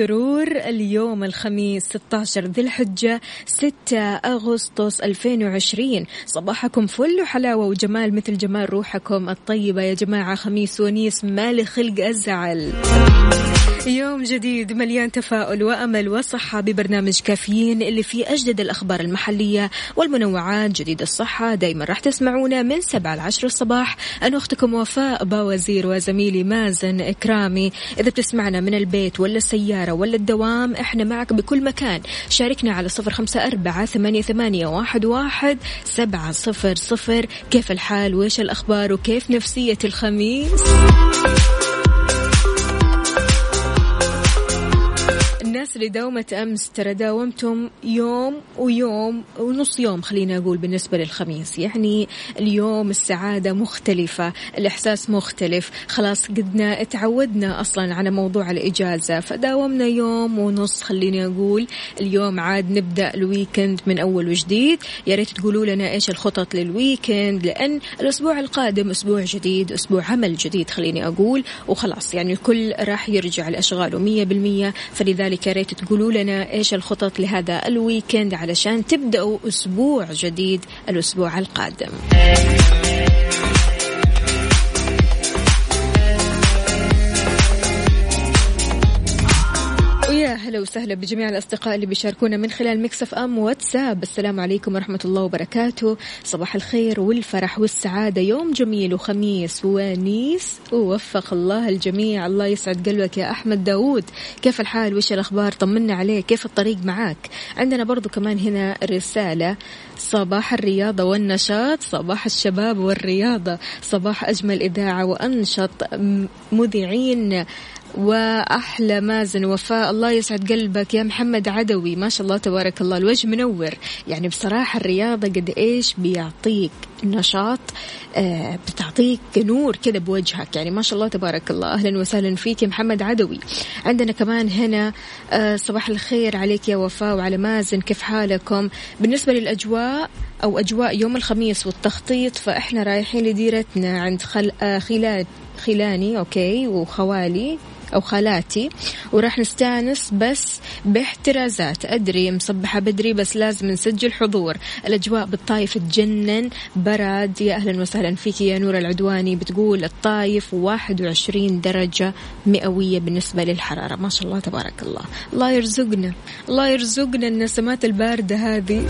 والسرور اليوم الخميس 16 ذي الحجة 6 أغسطس 2020 صباحكم فل وحلاوة وجمال مثل جمال روحكم الطيبة يا جماعة خميس ونيس مالي خلق أزعل يوم جديد مليان تفاؤل وأمل وصحة ببرنامج كافيين اللي فيه أجدد الأخبار المحلية والمنوعات جديد الصحة. دايما راح تسمعونا من 7 ل 10 الصباح. أنا أختكم وفاء باوزير وزميلي مازن إكرامي. إذا بتسمعنا من البيت ولا السيارة ولا الدوام إحنا معك بكل مكان. شاركنا على صفر خمسة أربعة ثمانية, ثمانية واحد, واحد سبعة صفر صفر. كيف الحال؟ وإيش الأخبار؟ وكيف نفسية الخميس؟ الناس اللي داومت أمس ترى داومتم يوم ويوم ونص يوم خلينا أقول بالنسبة للخميس. يعني اليوم السعادة مختلفة الإحساس مختلف. خلاص قدنا تعودنا أصلا على موضوع الإجازة فداومنا يوم ونص خليني أقول اليوم عاد نبدأ ال weekend من أول وجديد. يا ريت تقولوا لنا إيش الخطط لل weekend لأن الأسبوع القادم أسبوع جديد أسبوع عمل جديد خليني أقول. وخلاص يعني الكل راح يرجع لأشغاله مية بالمية. فلذلك ريت تقولوا لنا إيش الخطط لهذا ال weekend علشان تبدأوا أسبوع جديد الأسبوع القادم. ويا هلا وسهلا بجميع الأصدقاء اللي بيشاركونا من خلال مكسف أم واتساب. السلام عليكم ورحمة الله وبركاته. صباح الخير والفرح والسعادة. يوم جميل وخميس ونيس. ووفق الله الجميع. الله يسعد قلبك يا أحمد داود كيف الحال؟ وش الأخبار؟ طمنا عليك. كيف الطريق معاك؟ عندنا برضو كمان هنا رسالة. صباح الرياضة والنشاط. صباح الشباب والرياضة. صباح أجمل إذاعة وأنشط مذيعين وأحلى مازن. وفاء الله يسعد قلبك يا محمد عدوي. ما شاء الله تبارك الله. الوجه منور. يعني بصراحة الرياضة قد إيش بيعطيك نشاط آه بتعطيك نور كذا بوجهك. يعني ما شاء الله تبارك الله. أهلا وسهلا فيك يا محمد عدوي. عندنا كمان هنا آه صباح الخير عليك يا وفاء وعلى مازن. كيف حالكم؟ بالنسبة للأجواء أو أجواء يوم الخميس والتخطيط فإحنا رايحين لديرتنا عند خل... آه خلال خلاني أوكي وخوالي. أو خالاتي وراح نستأنس بس باحترازات. أدري مصبحة بدري بس لازم نسجل حضور. الأجواء بالطايف تجنن. برد يا أهلا وسهلا فيك يا نور العدواني بتقول الطايف 21 درجة مئوية بالنسبة للحرارة. ما شاء الله تبارك الله. الله يرزقنا. الله يرزقنا النسمات الباردة هذه.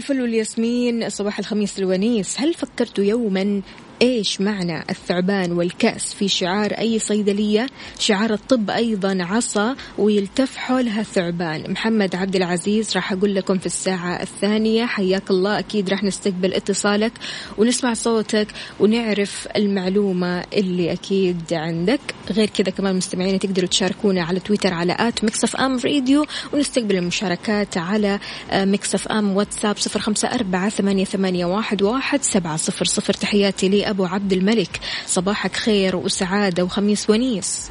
الفل والياسمين صباح الخميس الونيس. هل فكرتوا يوما إيش معنى الثعبان والكأس في شعار أي صيدلية؟ شعار الطب أيضا عصا ويلتف حولها ثعبان. محمد عبد العزيز راح أقول لكم في الساعة الثانية. حياك الله. أكيد راح نستقبل اتصالك ونسمع صوتك ونعرف المعلومة اللي أكيد عندك. غير كذا كمان مستمعين تقدروا تشاركونا على تويتر على at Mix FM Radio ونستقبل المشاركات على Mix FM واتساب صفر خمسة أربعة ثمانية واحد, واحد سبعة صفر صفر. تحياتي لي أبو عبد الملك. صباحك خير وسعادة وخميس ونيس.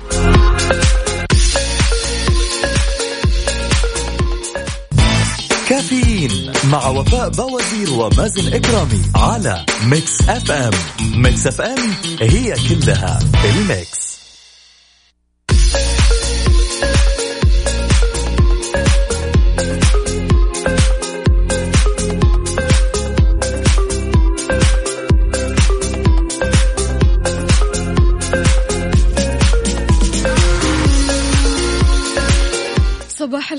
كافيين مع وفاء بوازير ومازن إكرامي على Mix FM Mix FM هي كلها ال Mix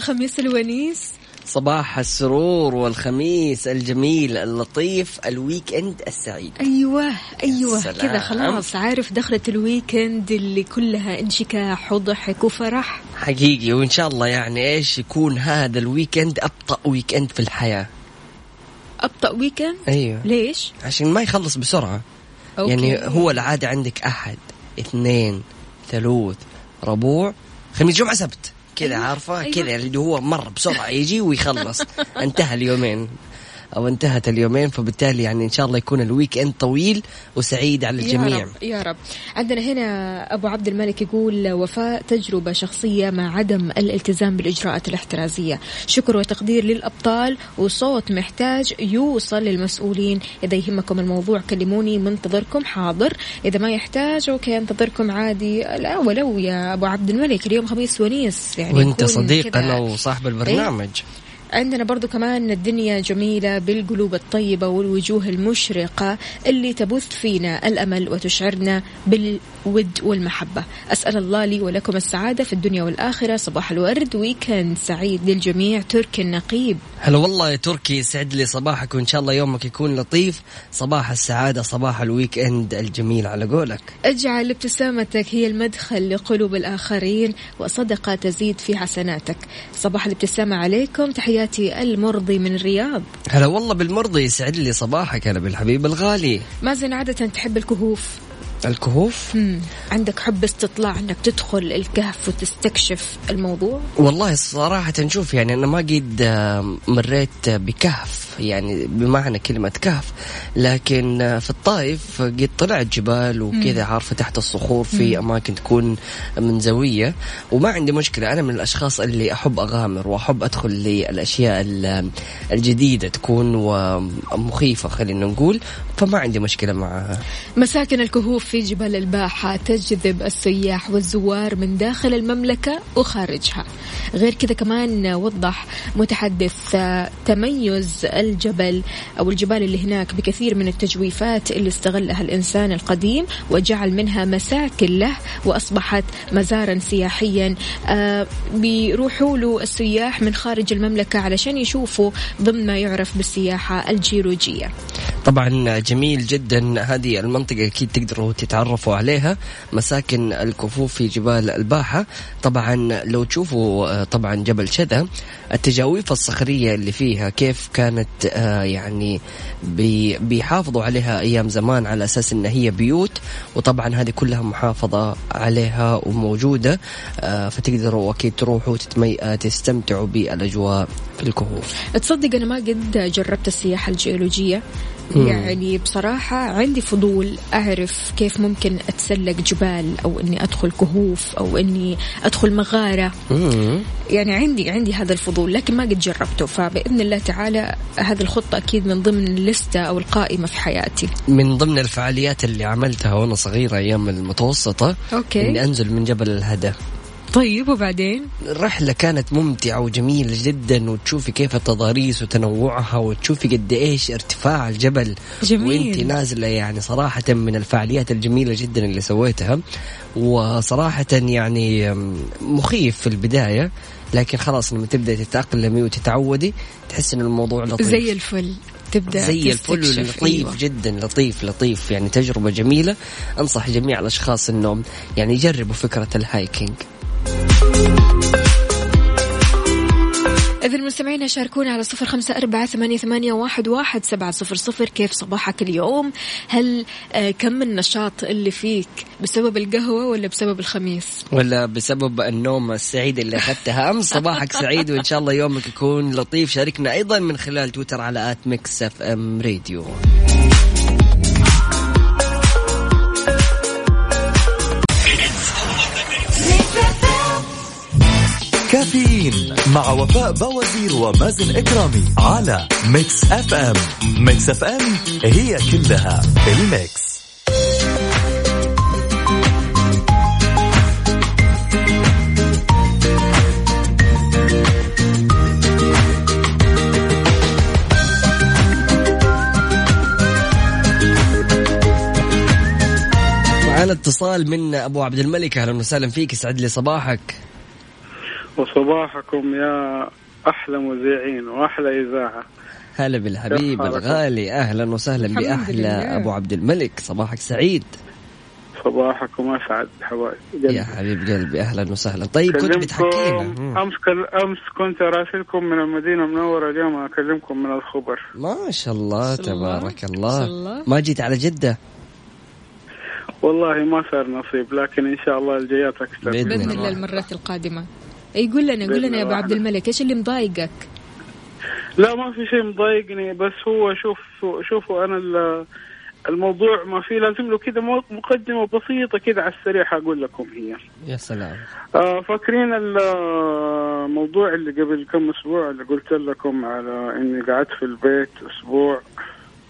الخميس الونيس؟ صباح السرور والخميس الجميل اللطيف ال weekend السعيد. أيوه أيوه. كذا خلاص. عارف دخلت ال weekend اللي كلها انشكاح وضحك وفرح؟ حقيقي. وإن شاء الله يعني إيش يكون هذا ال weekend أبطأ weekend في الحياة؟ أبطأ weekend أيوه. ليش؟ عشان ما يخلص بسرعة. Okay. يعني هو العادة عندك أحد اثنين ثلوث ربوع خميس جمعة سبت. كذا أيوة، عارفة؟ أيوة. كذا اللي هو مر بسرعة يجي ويخلص. انتهى اليومين. أو انتهت اليومين فبالتالي يعني إن شاء الله يكون الويك إند طويل وسعيد على الجميع. يا رب يا رب. عندنا هنا أبو عبد الملك يقول وفاء تجربة شخصية مع عدم الالتزام بالإجراءات الاحترازية. شكر وتقدير للأبطال وصوت محتاج يوصل للمسؤولين. إذا يهمكم الموضوع كلموني منتظركم حاضر. إذا ما يحتاج okay أنتظركم عادي. لا ولو يا أبو عبد الملك اليوم خميس ونيس يعني وأنت صديقنا وصاحب البرنامج. عندنا برضو كمان الدنيا جميلة بالقلوب الطيبة والوجوه المشرقة اللي تبث فينا الأمل وتشعرنا بالود والمحبة. أسأل الله لي ولكم السعادة في الدنيا والآخرة. صباح الورد weekend سعيد للجميع. تركي النقيب. هلا والله يا تركي يسعد لي صباحك وإن شاء الله يومك يكون لطيف. صباح السعادة صباح ال weekend الجميل على قولك. اجعل ابتسامتك هي المدخل لقلوب الآخرين وصدقة تزيد في حسناتك. صباح الابتسامة عليكم تحياتي المرضي من الرياض. هلا والله بالمرضي يسعد لي صباحك هلا بالحبيب الغالي. مازن عادة تحب الكهوف؟ الكهوف؟ مم. عندك حب استطلاع إنك تدخل الكهف وتستكشف الموضوع؟ والله صراحة نشوف يعني أنا ما قد آه، مريت بكهف. يعني بمعنى كلمة كهف لكن في الطائف قد طلعت جبال وكذا عارفة تحت الصخور في أماكن تكون منزوية. وما عندي مشكلة أنا من الأشخاص اللي أحب أغامر وأحب أدخل للأشياء ال- الجديدة تكون ومخيفة خلينا نقول فما عندي مشكلة معها مساكن الكهوف في جبال الباحة تجذب السياح والزوار من داخل المملكة وخارجها. غير كذا كمان وضح متحدث تميز الجبل أو الجبال اللي هناك بكثير من التجويفات اللي استغلها الإنسان القديم وجعل منها مساكن له وأصبحت مزارا سياحيا. آه، بيروحوا له السياح من خارج المملكة علشان يشوفوا ضمن ما يعرف بالسياحة الجيولوجية. طبعا جميل جدا. هذه المنطقة أكيد تقدروا تتعرفوا عليها. مساكن الكفوف في جبال الباحة. طبعا لو تشوفوا آه، طبعا جبل شذا التجاويف الصخرية اللي فيها كيف كانت يعني بي- بيحافظوا عليها أيام زمان على أساس أن هي بيوت وطبعا هذه كلها محافظة عليها وموجودة آه، فتقدروا أكيد تروحوا. آه، تستمتعوا بالأجواء في الكهوف تصدق أنا ما قد جربت السياحة الجيولوجية يعني بصراحة عندي فضول أعرف كيف ممكن أتسلق جبال أو إني أدخل كهوف أو إني أدخل مغارة. يعني عندي عندي هذا الفضول لكن ما قد جربته. فبإذن الله تعالى هذه الخطة أكيد من ضمن اللستة أو القائمة في حياتي. من ضمن الفعاليات اللي عملتها وأنا صغيره أيام المتوسطة أوكي. إني أنزل من جبل الهدى. طيب وبعدين؟ الرحلة كانت ممتعة وجميلة جدا وتشوفي كيف التضاريس وتنوعها وتشوفي قد إيش ارتفاع الجبل. جميل. وانت نازلة يعني صراحة من الفعاليات الجميلة جدا اللي سويتها وصراحة يعني مخيف في البداية لكن خلاص لما تبدأ تتأقلمي وتتعودي تحس إن الموضوع لطيف. زي الفل. تبدأ زي الفل. لطيف أيوة. جدا لطيف لطيف. يعني تجربة جميلة. أنصح جميع الأشخاص أنهم يعني يجربوا فكرة الهايكينج. إذا المستمعين شاركونا على صفر خمسة أربعة ثمانية, ثمانية واحد, واحد سبعة صفر صفر. كيف صباحك اليوم؟ هل آه كم النشاط اللي فيك؟ بسبب القهوة ولا بسبب الخميس؟ ولا بسبب النوم السعيد اللي أخذتها أمس صباحك سعيد وإن شاء الله يومك يكون لطيف. شاركنا أيضا من خلال تويتر على at Mix FM Radio. كافيين مع وفاء بوازير ومازن إكرامي على Mix FM. Mix FM هي كلها ال Mix. معنا اتصال من أبو عبد الملك أهلا وسهلا فيك يسعد لي صباحك. وصباحكم يا أحلى مذيعين وأحلى إذاعة هلا بالحبيب؟ الغالي أهلا وسهلا بأحلى لله. أبو عبد الملك صباحك سعيد صباحكم أسعد حبايب يا حبيب قلبي أهلا وسهلا طيب كنت بتحكينا. أمس كل... أمس كنت اراسلكم من المدينة المنورة اليوم أكلمكم من الخبر ما شاء الله. تبارك ما الله شاء الله. ما جيت على جدة والله ما صار نصيب لكن إن شاء الله الجايات أكثر بإذن الله. الله المرات القادمة يقول لنا قول لنا يا أبو عبد. الملك إيش اللي مضايقك؟ لا ما في شيء مضايقني بس هو شوف شوفوا أنا ال- الموضوع ما في لازم له كذا مو- مقدمة بسيطة كذا على السريع أقول لكم هي. يا سلام. آه فاكرين الموضوع اللي قبل كم أسبوع اللي قلت لكم على إني قعدت في البيت أسبوع؟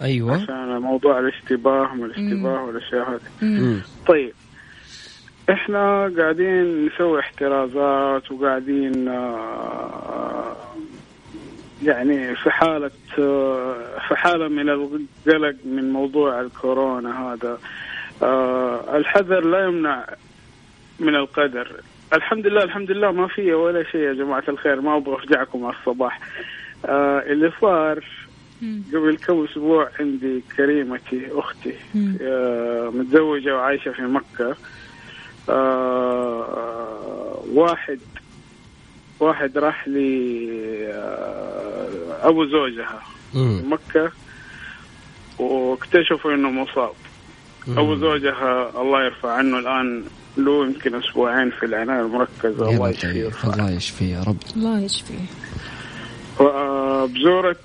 أيوه. عشان موضوع الاشتباه ما الاشتباه والأشياء هذه. طيب. إحنا قاعدين نسوي احترازات وقاعدين آه، يعني في حالة آه، في حالة من القلق من موضوع الكورونا هذا. آه، الحذر لا يمنع من القدر. الحمد لله الحمد لله ما في ولا شيء يا جماعة الخير. ما أبغى أفجعكم على الصباح اللي صار. قبل كم أسبوع عندي كريمتي أختي متزوجة وعايشة في مكة. آه، واحد واحد راح لي آه، أبو زوجها مم. مكة واكتشفوا إنه مصاب. أبو زوجها الله يرفع عنه الآن له يمكن أسبوعين في العناية المركزة. يا الله يشفيه. الله يشفيه يا رب. الله يشفيه. بزورة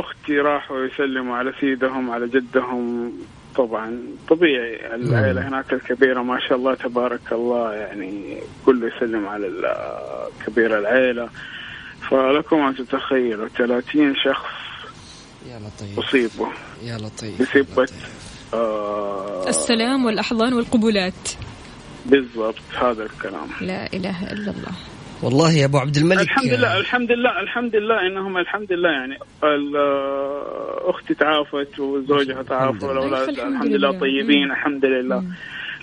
أختي راحوا يسلموا على سيدهم على جدهم. طبعا طبيعي. العائلة هناك الكبيرة ما شاء الله تبارك الله يعني كله يسلم على ال- كبير العائلة. فلكم أن تتخيلوا 30 شخص يا لطيف. أصيبوا. يا لطيف بسبة آه السلام والأحضان والقبلات بالضبط هذا الكلام. لا إله إلا الله. والله يا أبو عبد الملك الحمد لله الحمد لله الحمد لله إنهم الحمد لله يعني ال- أختي تعافت وزوجها تعافى. والاولاد الحمد الحمد لله. طيبين مم. الحمد لله مم.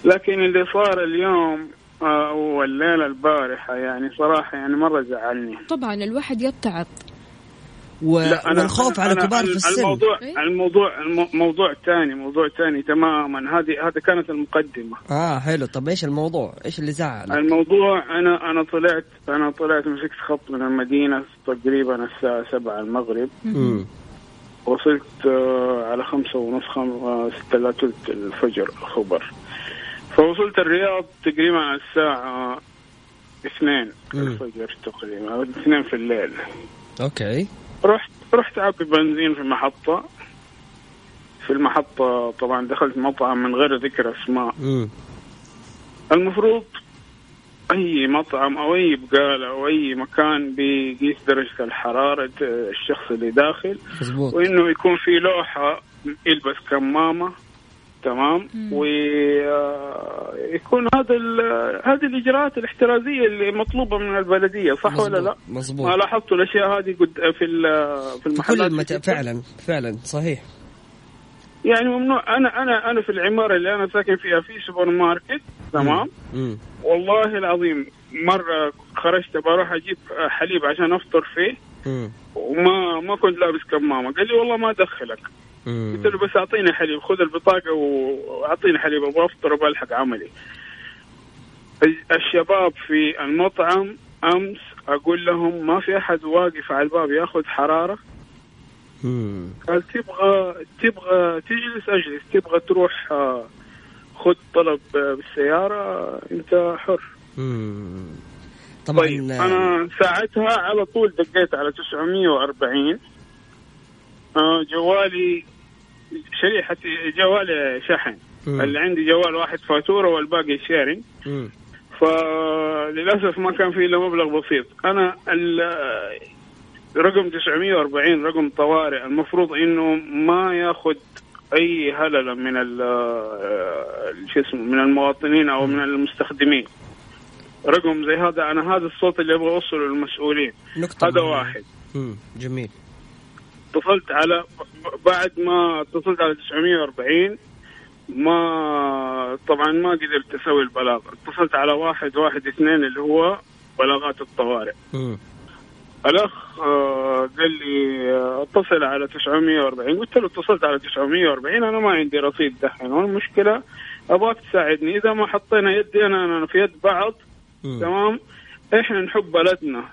لكن اللي صار اليوم آه، والليله البارحة يعني صراحة يعني مرة زعلني طبعا الواحد يتعظ و... لا، أنا- والخوف أنا- على كبار في السن. الموضوع إيه؟ الموضوع الم- موضوع ثاني موضوع ثاني تماما. هذه هذه كانت المقدمة. آه حلو. طب إيش الموضوع؟ إيش اللي زعل الموضوع أنا أنا طلعت أنا طلعت مسكت خط من المدينة تقريبا الساعة 7 المغرب. مم. وصلت آه، على خمسة ونص خم... آه، ستة إلا تلت الفجر الخبر. فوصلت الرياض تقريبا على الساعة اثنين. الفجر تقريبا أو اثنين في الليل. أوكي. رحت رحت أعبي بنزين في محطة. في المحطة طبعا دخلت مطعم من غير ذكر أسماء. مم. المفروض أي مطعم أو أي بقالة أو أي مكان بيقيس درجة الحرارة آه، الشخص اللي داخل مزبوط وإنه يكون في لوحة يلبس كمامة. تمام ويكون هذا ال- هذه الإجراءات الاحترازية اللي مطلوبة من البلدية صح ولا لا؟ مزبوط. مزبوط ما لاحظتوا الأشياء هذه قد في ال- في كل المحلات المت... في- فعلا فعلا صحيح يعني ممنوع أنا أنا أنا في العمارة اللي أنا ساكن فيها في سوبر ماركت تمام مم. والله العظيم مرة خرجت بروح أجيب حليب عشان أفطر فيه مم. وما ما كنت لابس كمامة قال لي والله ما أدخلك. قلت له بس أعطيني حليب خذ البطاقة وأعطيني حليب أبغى أفطر وبلحق عملي. الشباب في المطعم أمس أقول لهم ما في أحد واقف على الباب يأخذ حرارة. قال تبغى تبغى تجلس أجلس تبغى تروح آه، خذ طلب بالسيارة أنت حر. طبعا طيب أنا ساعتها على طول دقيت على 940 آه، جوالي شريحة جوالي شحن مم. اللي عندي جوال واحد فاتورة والباقي شيرنج مم. فللأسف ما كان في إلا مبلغ بسيط أنا ال- رقم 940 رقم طوارئ المفروض إنه ما ياخذ أي هللة من ال شو اسمه من المواطنين أو من المستخدمين رقم زي هذا أنا هذا الصوت اللي أبغى أوصله للمسؤولين نقطة هذا مهمة. واحد مم. جميل اتصلت على بعد ما اتصلت على 940 ما طبعا ما قدرت أسوي البلاغ اتصلت على واحد واحد اثنين اللي هو بلاغات الطوارئ. مم. الأخ آه، قال لي آه، اتصل على 940 قلت له اتصلت على 940 أنا ما عندي رصيد دحين. والمشكلة أبغاك تساعدني. إذا ما حطينا يدينا في يد بعض. مم. تمام؟ إحنا نحب بلدنا.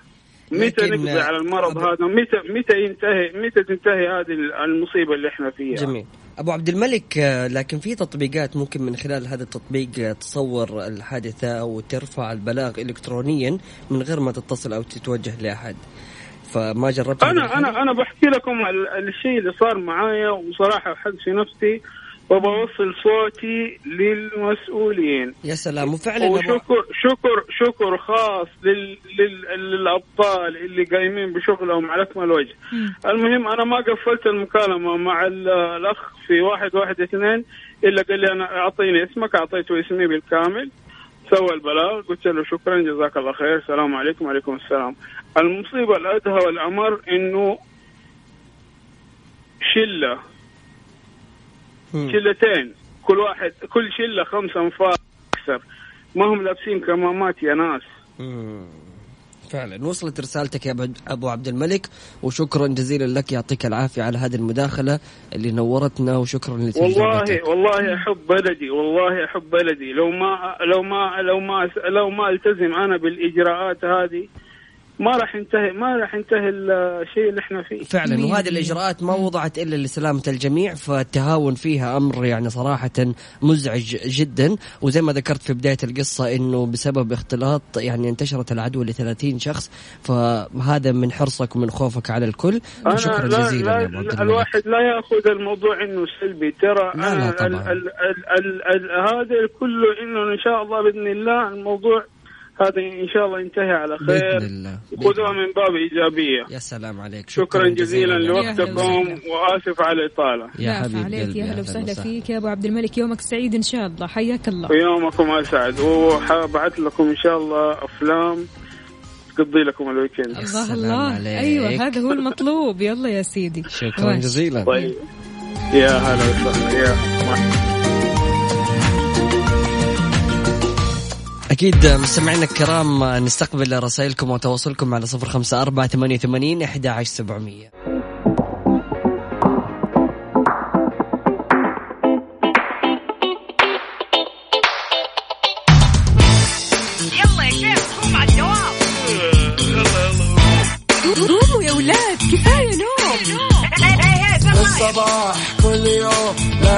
متى نقضي على المرض أبو- هذا؟ متى متى ينتهي متى تنتهي هذه المصيبة اللي إحنا فيها؟ جميل. أبو عبد الملك آه، لكن في تطبيقات ممكن من خلال هذا التطبيق آه، تصور الحادثة أو ترفع البلاغ الكترونيا من غير ما تتصل أو تتوجه لأحد. فما جربت أنا؟ أنا أنا بحكي لكم ال- الشيء اللي صار معايا وصراحة حق في نفسي وبوصل صوتي للمسؤولين يا سلام وفعلا. وشكر شكر شكر خاص لل لل للأبطال اللي قايمين بشغلهم على أكمل وجه. المهم أنا ما قفلت المكالمة مع ال- الأخ في واحد واحد اثنين إلا قال لي أنا أعطيني اسمك أعطيته اسمي بالكامل سوى البلاغ قلت له شكرا جزاك الله خير السلام عليكم وعليكم السلام. المصيبة الأدهى والأمر إنه شلة. شلتين. كل واحد كل شلة خمسة أنفار. أكثر. ما هم لابسين كمامات يا ناس. مم. فعلا. وصلت رسالتك يا أبو- أبو عبد الملك وشكرا جزيلا لك يعطيك العافية على هذه المداخلة اللي نورتنا وشكرا لتجربتك والله والله أحب بلدي والله أحب بلدي. لو ما لو ما لو ما لو ما ألتزم أنا بالإجراءات هذه ما راح ينتهي ما راح ينتهي الشيء اللي إحنا فيه. فعلا وهذه. الإجراءات ما وضعت إلا لسلامة الجميع فالتهاون فيها أمر يعني صراحة مزعج جدا. وزي ما ذكرت في بداية القصة إنه بسبب اختلاط يعني انتشرت العدوى ل 30 شخص فهذا من حرصك ومن خوفك على الكل. لا جزيلا لا الواحد لا يأخذ الموضوع إنه سلبي. ترى لا، أنا لا طبعاً. ال ال ال ال ال هذا كله إنه إن شاء الله بإذن الله الموضوع هذا إن شاء الله ينتهي على خير. باذن الله بإذن خذوها الله. من باب إيجابية. يا سلام عليك. شكرا جزيلا أهلا لوقتكم. وآسف على الإطالة. يا لا حبيب عليك يا أهلا وسهلا فيك. يا أبو عبد الملك يومك سعيد إن شاء الله. حياك الله. ويومكم أسعد. وحبعث لكم إن شاء الله أفلام تقضي لكم الويكند. الله الله. عليك. أيوه هذا هو المطلوب. يلا يا سيدي. شكرا. جزيلا. طيب. يا هلا وسهلا. يا أكيد مستمعينا الكرام نستقبل رسائلكم وتواصلكم على صفر خمسة أربعة ثمانية وثمانين إحدى عشر سبعمية قوموا يا أولاد كفايه نوم الصباح كل يوم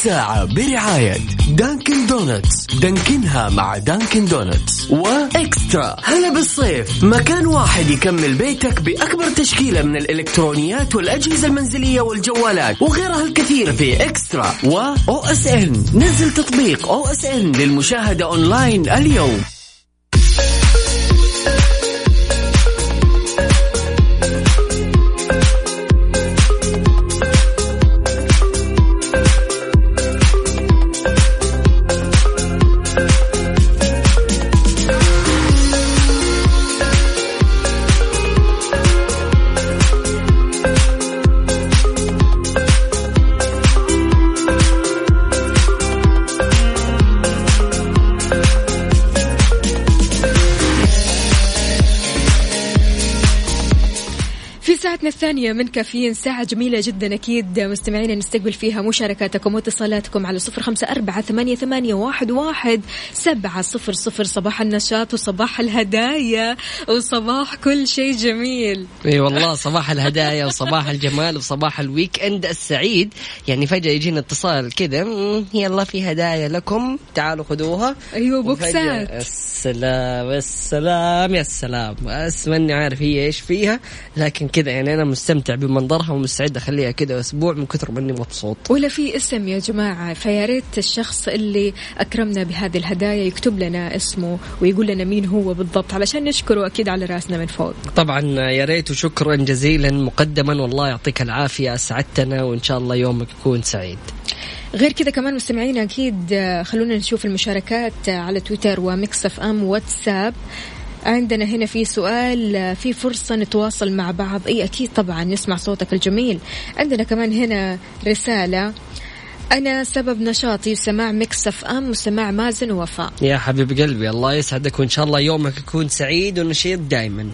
الساعة برعاية Dunkin' Donuts دانكنها مع Dunkin' Donuts و Extra. هلا بالصيف. مكان واحد يكمل بيتك بأكبر تشكيلة من الإلكترونيات والأجهزة المنزلية والجوالات وغيرها الكثير في Extra و OSN نزل تطبيق OSN للمشاهدة أونلاين اليوم. الثانية من كافيين. ساعة جميلة جدا أكيد. مستمعينا نستقبل فيها مشاركاتكم واتصالاتكم على صفر خمسة أربعة ثمانية, ثمانية واحد, واحد سبعة صفر صفر. صباح النشاط وصباح الهدايا وصباح كل شيء جميل. إي والله صباح الهدايا وصباح الجمال وصباح ال weekend السعيد. يعني فجأة يجينا اتصال كذا "مم، يلا في هدايا لكم تعالوا خذوها. وفجأة بوكسات السلام السلام يا السلام. بس ماني عارف هي إيش فيها لكن كذا يعني أنا مستمتع بمنظرها ومستعد أخليها كذا أسبوع من كثر ما إني مبسوط. ولا في اسم يا جماعة فيا ريت الشخص اللي أكرمنا بهذه الهدايا يكتب لنا اسمه ويقول لنا مين هو بالضبط علشان نشكره أكيد على رأسنا من فوق. طبعا يا ريت وشكرا جزيلا مقدما والله يعطيك العافية أسعدتنا وإن شاء الله يومك يكون سعيد. غير كذا كمان مستمعينا أكيد آه، خلونا نشوف المشاركات آه، على تويتر ومكسف أم واتساب. عندنا هنا في سؤال في فرصة نتواصل مع بعض. أي أكيد طبعا نسمع صوتك الجميل. عندنا كمان هنا رسالة. أنا سبب نشاطي سماع Mix FM وسماع مازن ووفاء يا حبيب قلبي الله يسعدك وإن شاء الله يومك يكون سعيد ونشيط دائما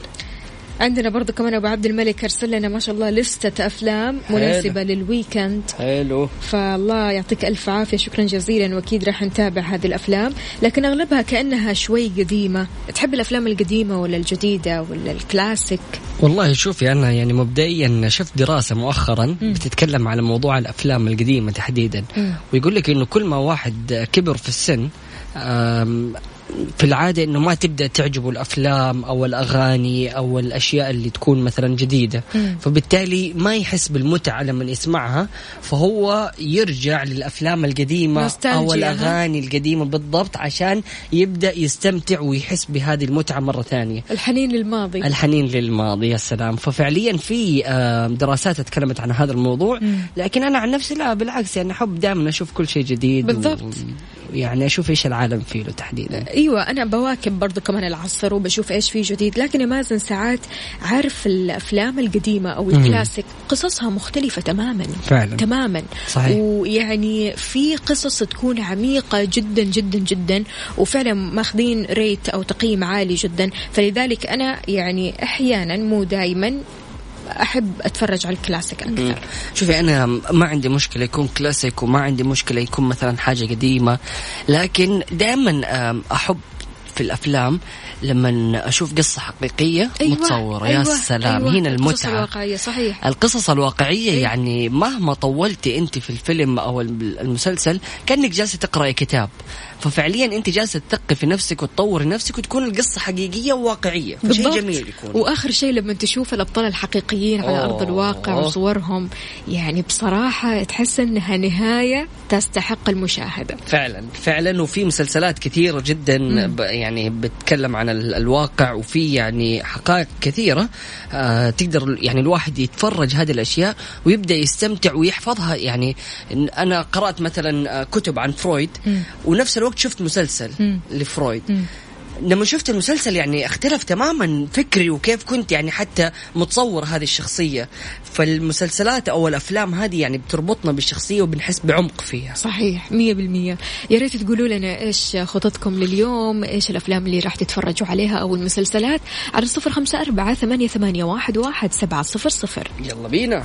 عندنا برضو كمان أبو عبد الملك أرسل لنا ما شاء الله لستة أفلام مناسبة لل weekend حلو. فالله يعطيك ألف عافية. شكرا جزيلا. وأكيد راح نتابع هذه الأفلام. لكن أغلبها كأنها شوي قديمة. تحب الأفلام القديمة ولا الجديدة ولا الكلاسيك؟ والله شوفي أنا يعني مبدئيا شفت دراسة مؤخرا بتتكلم على موضوع الأفلام القديمة تحديدا. ويقول لك إنه كل ما واحد كبر في السن في العادة إنه ما تبدأ تعجبه الأفلام أو الأغاني أو الأشياء اللي تكون مثلا جديدة. فبالتالي ما يحس بالمتعة لما يسمعها فهو يرجع للأفلام القديمة أو؟ الأغاني القديمة بالضبط عشان يبدأ يستمتع ويحس بهذه المتعة مرة ثانية. الحنين للماضي. الحنين للماضي يا سلام. ففعليا في دراسات تكلمت عن هذا الموضوع لكن أنا عن نفسي لا بالعكس يعني أحب دائما أشوف كل شيء جديد بالضبط. و... يعني أشوف إيش العالم فيه له تحديدا. أيوه أنا بواكب برضو كمان العصر وبشوف إيش في جديد. لكن يا مازن ساعات عارف الأفلام القديمة أو الكلاسيك قصصها مختلفة تماما. فعلا. تماما. صحيح. ويعني في قصص تكون عميقة جدا جدا جدا وفعلا ماخذين ريت أو تقييم عالي جدا. فلذلك أنا يعني أحيانا مو دائما أحب أتفرج على الكلاسيك أكثر. شوفي أنا ما عندي مشكلة يكون كلاسيك وما عندي مشكلة يكون مثلا حاجة قديمة لكن دائما أحب في الأفلام لما أشوف قصة حقيقية أيوة، متصورة. أيوة، يا سلام أيوة، هنا القصص المتعة. الواقعية صحيح. القصص الواقعية إيه. يعني مهما طولتي أنت في الفيلم أو المسلسل كأنك جالسة تقرأي كتاب. ففعليا أنت جالسة تثقفي نفسك وتطوري نفسك وتكون القصة حقيقية وواقعية. فشيء بالضبط. جميل يكون. وآخر شيء لما تشوف الأبطال الحقيقيين على أوه. ارض الواقع وصورهم يعني بصراحة تحس إنها نهاية تستحق المشاهدة. فعلا فعلا. وفي مسلسلات كثيرة جدا ب- يعني بتتكلم عن ال- الواقع وفي يعني حقائق كثيرة. آه تقدر يعني الواحد يتفرج هذه الأشياء ويبدأ يستمتع ويحفظها. يعني إن أنا قرأت مثلا آه، كتب عن فرويد ونفس الوقت شفت مسلسل لفرويد. لما شفت المسلسل يعني اختلف تماما فكري وكيف كنت يعني حتى متصور هذه الشخصية. فالمسلسلات أو الأفلام هذه يعني بتربطنا بالشخصية وبنحس بعمق فيها. صحيح مية بالمية. يا ريت تقولوا لنا إيش خططكم لليوم إيش الأفلام اللي راح تتفرجوا عليها أو المسلسلات على صفر خمسة أربعة ثمانية, ثمانية واحد, واحد سبعة صفر صفر. يلا بينا.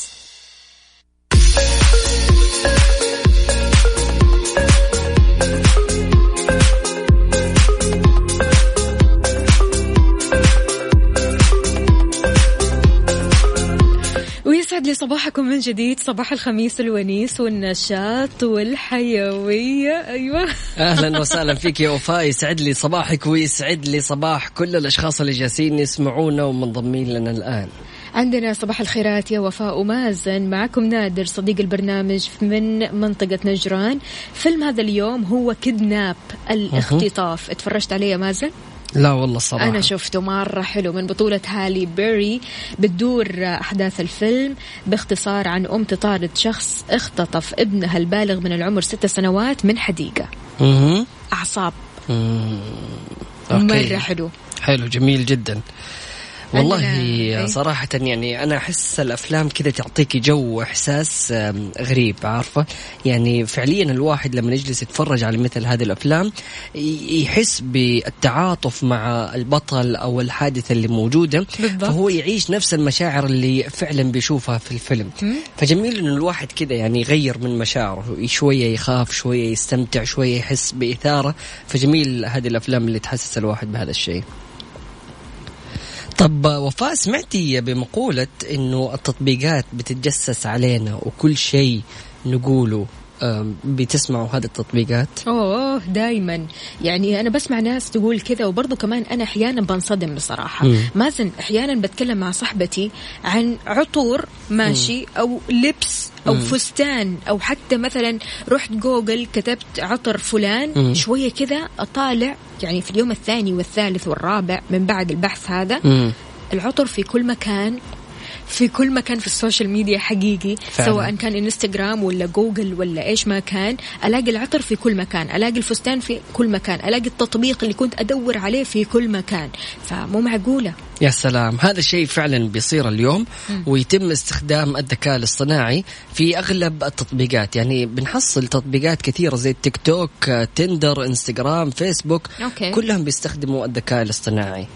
ويسعد لي صباحكم من جديد صباح الخميس الونيس والنشاط والحيوية. أيوة. أهلا وسهلا فيك يا وفاء. يسعد لي صباحك ويسعد لي صباح كل الأشخاص اللي جالسين يسمعونا ومنضمين لنا الآن. عندنا صباح الخيرات يا وفاء ومازن. معكم نادر صديق البرنامج من منطقة نجران. فيلم هذا اليوم هو كدناب الاختطاف. اتفرجت عليه يا مازن؟ لا والله الصراحة. أنا شفته مرة حلو من بطولة هالي بيري بتدور أحداث الفيلم باختصار عن أم تطارد شخص اختطف ابنها البالغ من العمر ست سنوات من حديقة. أعصاب. مرة حلو. حلو جميل جدا. والله إيه. صراحة يعني أنا أحس الأفلام كذا تعطيكي جو إحساس آم، غريب عارفة؟ يعني فعليا الواحد لما يجلس يتفرج على مثل هذه الأفلام يحس بالتعاطف مع البطل أو الحادثة اللي موجودة. بالضبط. فهو يعيش نفس المشاعر اللي فعلا بيشوفها في الفيلم. فجميل إنه الواحد كذا يعني يغير من مشاعره شوية يخاف شوية يستمتع شوية يحس بإثارة. فجميل هذه الأفلام اللي تحسس الواحد بهذا الشيء. طب وفاء سمعتي بمقولة إنه التطبيقات بتتجسس علينا وكل شيء نقوله بتسمعوا هذه التطبيقات؟ أوه دايما. يعني أنا بسمع ناس تقول كذا وبرضه كمان أنا أحيانا بنصدم بصراحة. مم. مازن أحيانا بتكلم مع صاحبتي عن عطور ماشي أو لبس أو فستان أو حتى مثلا رحت جوجل كتبت عطر فلان مم. شوية كذا أطالع يعني في اليوم الثاني والثالث والرابع من بعد البحث هذا مم. العطر في كل مكان في كل مكان في السوشيال ميديا حقيقي فعلا. سواء كان إنستغرام ولا جوجل ولا إيش ما كان ألاقي العطر في كل مكان ألاقي الفستان في كل مكان ألاقي التطبيق اللي كنت أدور عليه في كل مكان فمو معقولة يا سلام. هذا الشيء فعلا بيصير اليوم ويتم استخدام الذكاء الاصطناعي في أغلب التطبيقات. يعني بنحصل تطبيقات كثيرة زي التيك توك تندر إنستغرام فيسبوك. okay. كلهم بيستخدموا الذكاء الاصطناعي.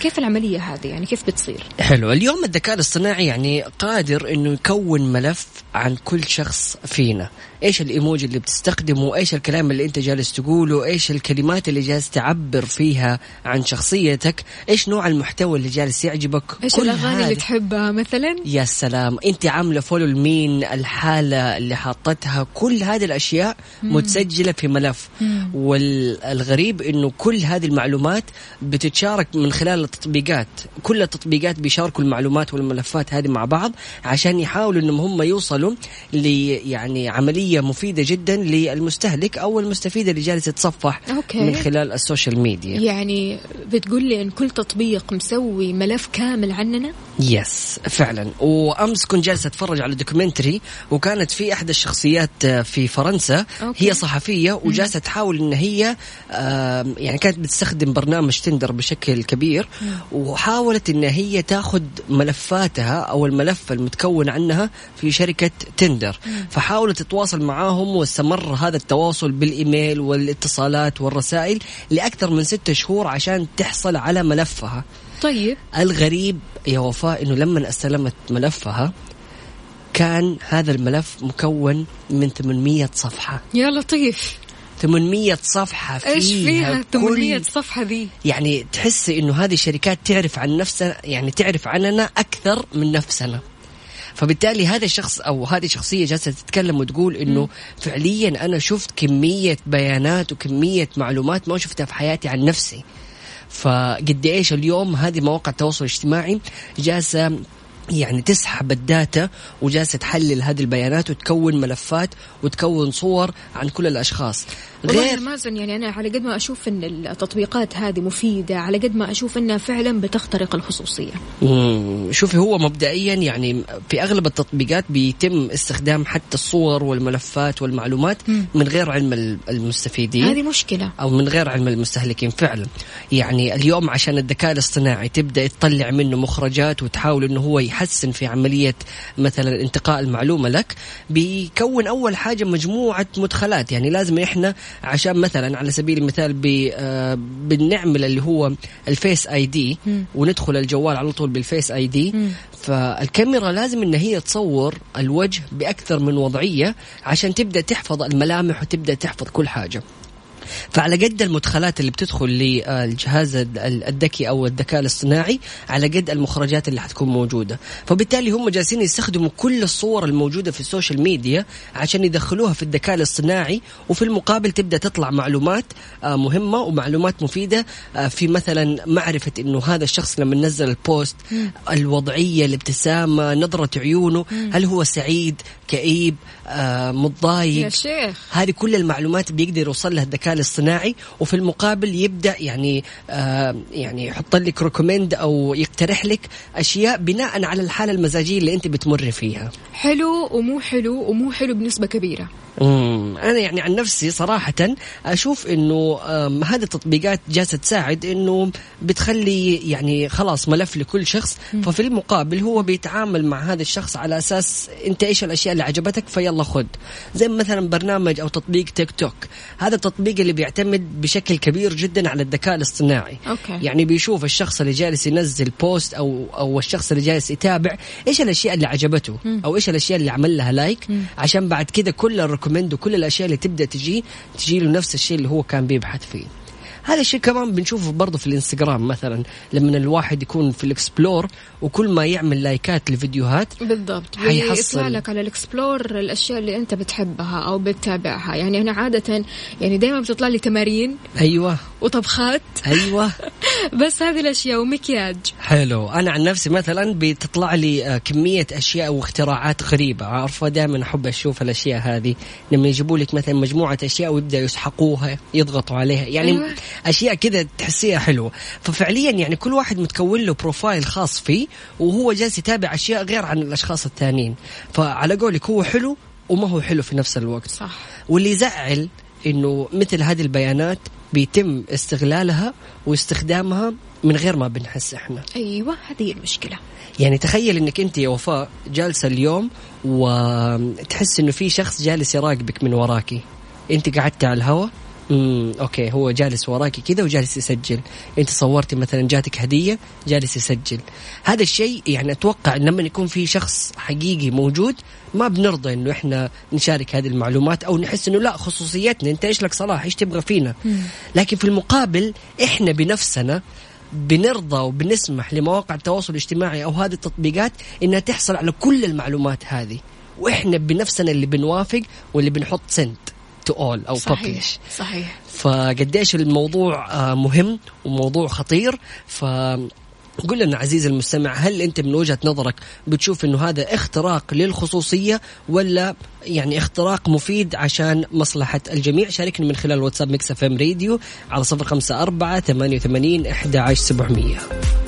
كيف العملية هذه؟ يعني كيف بتصير؟ حلو. اليوم الذكاء الاصطناعي يعني قادر إنه يكون ملف عن كل شخص فينا. إيش الإيموجي اللي بتستخدمه؟ إيش الكلام اللي أنت جالس تقوله؟ إيش الكلمات اللي جالس تعبر فيها عن شخصيتك؟ إيش نوع المحتوى اللي جالس يعجبك؟ إيش الأغاني اللي تحبها مثلا؟ يا سلام. أنت عاملة follow لمين؟ الحالة اللي حاطتها؟ كل هذه الأشياء متسجلة في ملف. والغريب إنه كل هذه المعلومات بتتشارك من خلال التطبيقات. كل التطبيقات بيشاركوا المعلومات والملفات هذه مع بعض عشان يحاولوا إنهم هم يوصلوا ل يعني عملية مفيدة جدا للمستهلك أو المستفيد اللي جالس يتصفح okay. من خلال السوشيال ميديا. يعني بتقول لي إن كل تطبيق مسوي ملف كامل عننا؟ yes فعلا. وأمس كنت جالسه أتفرج على documentary وكانت في احدى الشخصيات آه، في فرنسا. okay. هي صحفية وجالسة تحاول إن هي يعني كانت بتستخدم برنامج تندر بشكل كبير وحاولت إن هي تاخذ ملفاتها أو الملف المتكون عنها في شركة تندر. فحاولت تتواصل معاهم واستمر هذا التواصل بالإيميل والاتصالات والرسائل لأكثر من ستة شهور عشان تحصل على ملفها. طيب. الغريب يا وفاء إنه لما استلمت ملفها كان هذا الملف مكون من 800 صفحة. يا لطيف. 800 صفحة فيها إيش فيها 800 كل صفحة ذي؟ يعني تحسي إنه هذه الشركات تعرف عن نفسها يعني تعرف عننا أكثر من نفسنا. فبالتالي هذا الشخص أو هذه الشخصيه جالسة تتكلم وتقول إنه فعليا أنا شفت كمية بيانات وكمية معلومات ما شفتها في حياتي عن نفسي. فقد إيش اليوم هذه مواقع التواصل الاجتماعي جالسة يعني تسحب الداتا وجالسة تحلل هذه البيانات وتكون ملفات وتكون صور عن كل الأشخاص. غير مازن يعني أنا على قد ما أشوف إن التطبيقات هذه مفيدة على قد ما أشوف إنها فعلا بتخترق الخصوصية. مم، شوفي هو مبدئيا يعني في أغلب التطبيقات بيتم استخدام حتى الصور والملفات والمعلومات من غير علم ال- المستفيدين. هذه مشكلة. أو من غير علم المستهلكين فعلا. يعني اليوم عشان الذكاء الاصطناعي تبدأ تطلع منه مخرجات وتحاول إنه هو يحسن في عملية مثلا انتقاء المعلومة لك بيكون أول حاجة مجموعة مدخلات. يعني لازم إحنا عشان مثلا على سبيل المثال آه بنعمل اللي هو الفيس آي دي وندخل الجوال على طول بال Face ID. فالكاميرا لازم إن هي تصور الوجه بأكثر من وضعية عشان تبدأ تحفظ الملامح وتبدأ تحفظ كل حاجة. فعلى قد المدخلات اللي بتدخل للجهاز الذكي أو الذكاء الاصطناعي على قد المخرجات اللي حتكون موجودة. فبالتالي هم جالسين يستخدموا كل الصور الموجودة في السوشيال ميديا عشان يدخلوها في الذكاء الاصطناعي وفي المقابل تبدأ تطلع معلومات آه، مهمة ومعلومات مفيدة آه، في مثلا معرفة إنه هذا الشخص لما نزل ال post الوضعية الابتسامة نظرة عيونه هل هو سعيد كئيب آه، متضايق؟ يا شيخ. هذه كل المعلومات بيقدر يوصل لها الذكاء الاصطناعي وفي المقابل يبدأ يعني آه يعني يحط لك recommend أو يقترح لك أشياء بناء على الحالة المزاجية اللي أنت بتمر فيها. حلو ومو حلو ومو حلو بنسبة كبيرة أنا يعني عن نفسي صراحة أشوف إنه هذه التطبيقات جالسة تساعد إنه بتخلي يعني خلاص ملف لكل شخص. ففي المقابل هو بيتعامل مع هذا الشخص على أساس أنت إيش الأشياء اللي عجبتك فيلا خذ زي مثلا برنامج أو تطبيق تيك توك. هذا التطبيق اللي بيعتمد بشكل كبير جدا على الذكاء الاصطناعي. okay. يعني بيشوف الشخص اللي جالس ينزل post أو أو الشخص اللي جالس يتابع إيش الأشياء اللي عجبته أو إيش الأشياء اللي عمل لها like. عشان بعد كده كل ال recommend وكل الأشياء اللي تبدأ تجي تجي له نفس الشيء اللي هو كان بيبحث فيه. هذا الشيء كمان بنشوفه برضه في الإنستغرام مثلا لما الواحد يكون في ال explore وكل ما يعمل لايكات لفيديوهات بالضبط. حيحصل. لك على ال explore الأشياء اللي أنت بتحبها أو بتتابعها. يعني أنا عادة يعني دائما بتطلع لي تمارين. أيوه. وطبخات. أيوه. بس هذه الأشياء ومكياج حلو. أنا عن نفسي مثلا بتطلع لي آه، كمية أشياء واختراعات غريبة. عارفة دائما أحب أشوف الأشياء هذه. لما يجيبوا لك مثلا مجموعة أشياء ويبدأوا يسحقوها يضغطوا عليها. يعني أيوة. أيوة. أشياء كذا تحسيها حلوة. ففعليا يعني كل واحد متكون له بروفايل خاص فيه وهو جالس يتابع أشياء غير عن الأشخاص الثانيين. فعلى قولك هو حلو وما هو حلو في نفس الوقت. صح. واللي يزعل إنه مثل هذه البيانات بيتم استغلالها واستخدامها من غير ما بنحس إحنا. أيوه هذه المشكلة. يعني تخيل إنك أنت يا وفاء جالسة اليوم وتحس إنه في شخص جالس يراقبك من وراكي. أنت قعدت على الهواء امم أوكي هو جالس وراكي كذا وجالس يسجل. انت صورتي مثلا جاتك هدية جالس يسجل. هذا الشيء يعني أتوقع إن لما يكون في شخص حقيقي موجود ما بنرضى إنه إحنا نشارك هذه المعلومات أو نحس إنه لا خصوصيتنا أنت إيش لك صلاح؟ إيش تبغى فينا؟ لكن في المقابل إحنا بنفسنا بنرضى وبنسمح لمواقع التواصل الاجتماعي أو هذه التطبيقات إنها تحصل على كل المعلومات هذه. وإحنا بنفسنا اللي بنوافق واللي بنحط سنت. تو اول أو صحيح publish. صحيح. فقديش الموضوع آه، مهم وموضوع خطير. ف قل لنا عزيزي المستمع هل أنت من وجهة نظرك بتشوف إنه هذا اختراق للخصوصية ولا يعني اختراق مفيد عشان مصلحة الجميع؟ شاركني من خلال واتساب Mix FM Radio على 054 88 11 700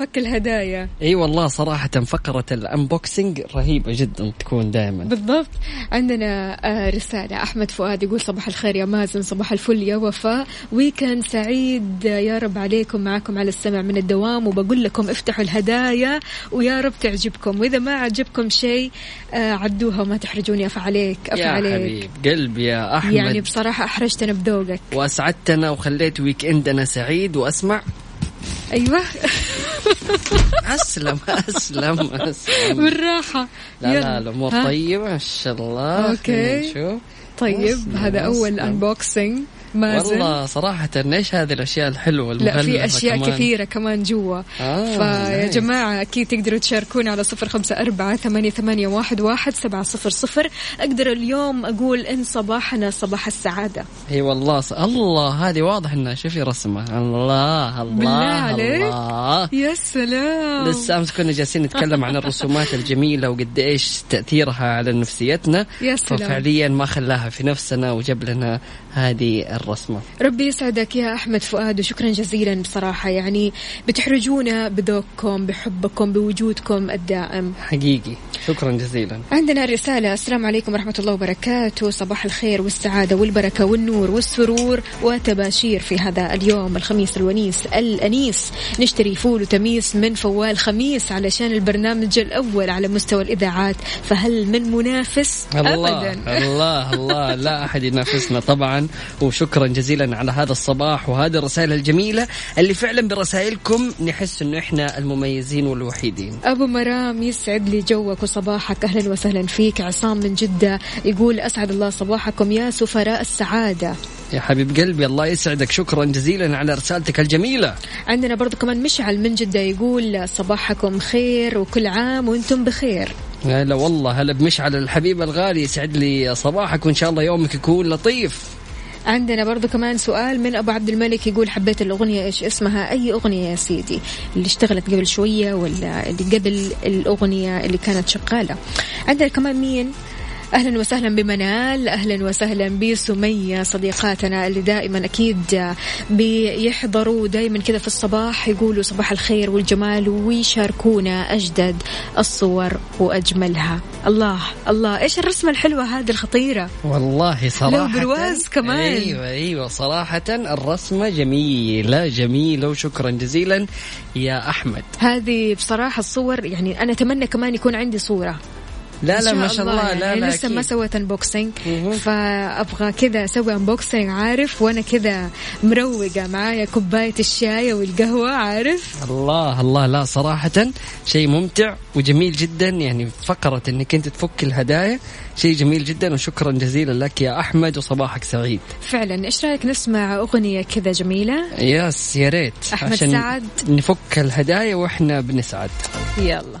بفك الهدايا. إي والله صراحة فقرة ال unboxing رهيبة جدا تكون دائما. بالضبط. عندنا آه، رسالة. أحمد فؤاد يقول صباح الخير يا مازن صباح الفل يا وفاء. weekend سعيد يا رب عليكم معكم على السمع من الدوام. وبقول لكم افتحوا الهدايا ويا رب تعجبكم. وإذا ما عجبكم شيء آه، عدوها وما تحرجوني أف عليك أف يا عليك حبيب قلبي يا أحمد. يعني بصراحة أحرجتنا بذوقك. وأسعدتنا وخليت weekend نا سعيد. وأسمع. أيوة أسلم أسلم أسلم بالراحة لا لا. الأمور؟ طيبه ما شاء الله okay. خلينا نشوف طيب هذا أول أسلم. مازن والله صراحة إيش هذه الأشياء الحلوة لا في أشياء كمان. كثيرة كمان جوا آه، very nice. جماعة أكيد تقدروا تشاركونا على صفر خمسة أربعة ثمانية, ثمانية واحد, واحد سبعة صفر صفر أقدر اليوم أقول إن صباحنا صباح السعادة إي والله ص... الله هذه واضح إنها شوفي رسمه الله الله بالله عليك. الله يا سلام لسه أمس كنا جالسين نتكلم عن الرسومات الجميلة وقد إيش تأثيرها على نفسيتنا يا سلام. ففعليا ما خلاها في نفسنا وجاب لنا هذه الرسمة. ربي يسعدك يا أحمد فؤاد وشكرا جزيلا بصراحة. يعني بتحرجونا بذوقكم بحبكم بوجودكم الدائم. حقيقي. شكرا جزيلا. عندنا رسالة. السلام عليكم ورحمة الله وبركاته. صباح الخير والسعادة والبركة والنور والسرور وتباشير في هذا اليوم الخميس الونيس الأنيس. نشتري فول وتميس من فوال خميس علشان البرنامج الأول على مستوى الإذاعات. فهل من منافس؟ الله أبدا. الله الله. لا أحد ينافسنا طبعا. وشكرا جزيلا على هذا الصباح وهذه الرسائل الجميلة اللي فعلا برسائلكم نحس إنه إحنا المميزين والوحيدين. أبو مرام يسعد لي جوك وصباحك. أهلا وسهلا فيك. عصام من جدة يقول أسعد الله صباحكم يا سفراء السعادة. يا حبيب قلبي الله يسعدك. شكرا جزيلا على رسالتك الجميلة. عندنا برضو كمان مشعل من جدة يقول صباحكم خير وكل عام وأنتم بخير. هلا والله هلا بمشعل الحبيب الغالي يسعد لي صباحك وإن شاء الله يومك يكون لطيف. عندنا برضو كمان سؤال من أبو عبد الملك يقول حبيت الأغنية إيش اسمها؟ أي أغنية يا سيدي؟ اللي اشتغلت قبل شوية ولا اللي قبل الأغنية اللي كانت شغالة. عندنا كمان مين؟ أهلا وسهلا بمنال أهلا وسهلا بسمية. صديقاتنا اللي دائما أكيد بيحضروا دائما كذا في الصباح يقولوا صباح الخير والجمال ويشاركونا أجدد الصور وأجملها. الله الله إيش الرسمة الحلوة هذه الخطيرة؟ والله صراحة لو برواز كمان. أيوة أيوة صراحة الرسمة جميلة جميلة وشكرا جزيلا يا أحمد. هذه بصراحة الصور يعني أنا أتمنى كمان يكون عندي صورة. لا لا ما شاء الله. يعني لا لا لسه ما أكيد. سويت unboxing. فأبغى كذا أسوي unboxing عارف؟ وأنا كذا مروقة معايا كوباية الشاي والقهوة عارف؟ الله الله. لا صراحة شيء ممتع وجميل جدا. يعني فقرة إنك أنت تفك الهدايا شيء جميل جدا وشكرا جزيلا لك يا أحمد وصباحك سعيد. فعلا. إيش رأيك نسمع أغنية كذا جميلة؟ yes يا ريت. أحمد عشان سعد. نفك الهدايا وإحنا بنسعد. يلا.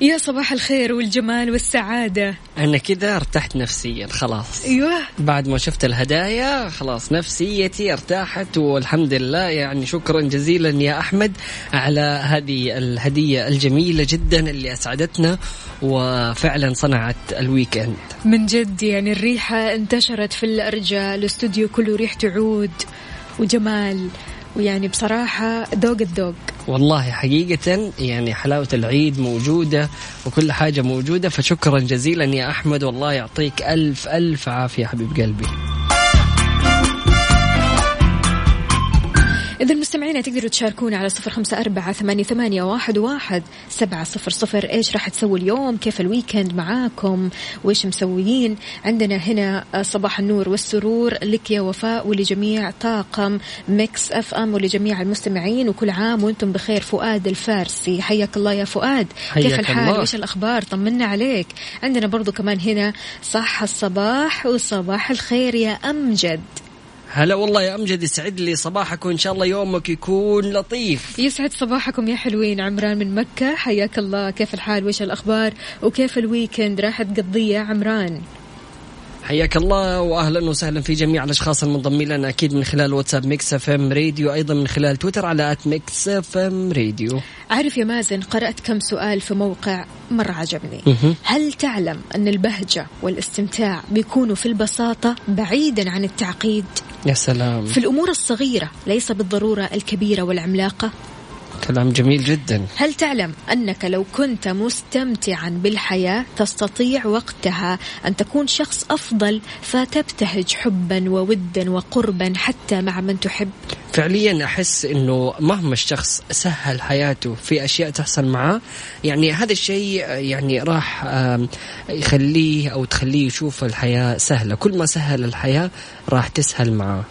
يا صباح الخير والجمال والسعادة. أنا كذا ارتحت نفسيا خلاص. أيوه. بعد ما شفت الهدايا خلاص نفسيتي ارتاحت والحمد لله. يعني شكرا جزيلا يا أحمد على هذه الهدية الجميلة جدا اللي أسعدتنا وفعلا صنعت الويكند. من جد يعني الريحة انتشرت في الأرجاء الاستوديو كله ريحته عود وجمال. ويعني بصراحة ذوق الذوق. والله حقيقة يعني حلاوة العيد موجودة وكل حاجة موجودة فشكرا جزيلا يا أحمد والله يعطيك ألف ألف عافية حبيب قلبي. إذا المستمعين تقدروا تشاركونا على صفر خمسة أربعة ثمانية, ثمانية واحد, واحد سبعة صفر صفر. إيش راح تسوي اليوم؟ كيف الويكند معاكم؟ وإيش مسويين؟ عندنا هنا صباح النور والسرور لك يا وفاء ولجميع طاقم ميكس أف أم ولجميع المستمعين وكل عام وأنتم بخير. فؤاد الفارسي حياك الله يا فؤاد. كيف الحال. وإيش الأخبار؟ طمنا عليك. عندنا برضو كمان هنا صح الصباح وصباح الخير يا أمجد. هلا والله يا أمجد يسعد لي صباحك وإن شاء الله يومك يكون لطيف. يسعد صباحكم يا حلوين. عمران من مكة حياك الله. كيف الحال؟ وش الأخبار؟ وكيف ال weekend؟ راح تقضيه عمران. حياك الله واهلا وسهلا في جميع الأشخاص المنضمين لنا أكيد من خلال واتساب ميكس إف إم راديو أيضا من خلال تويتر على at ميكس إف إم راديو. عارف يا مازن قرأت كم سؤال في موقع مرة عجبني. هل تعلم أن البهجة والاستمتاع بيكونوا في البساطة بعيدا عن التعقيد؟ يا سلام. في الأمور الصغيرة ليس بالضرورة الكبيرة والعملاقة؟ كلام جميل جدا. هل تعلم أنك لو كنت مستمتعا بالحياة تستطيع وقتها أن تكون شخص أفضل فتبتهج حبا وودا وقربا حتى مع من تحب؟ فعليا أحس إنه مهما الشخص سهل حياته في أشياء تحصل معاه يعني هذا الشيء يعني راح يخليه أو تخليه يشوف الحياة سهلة. كل ما سهل الحياة راح تسهل معاه.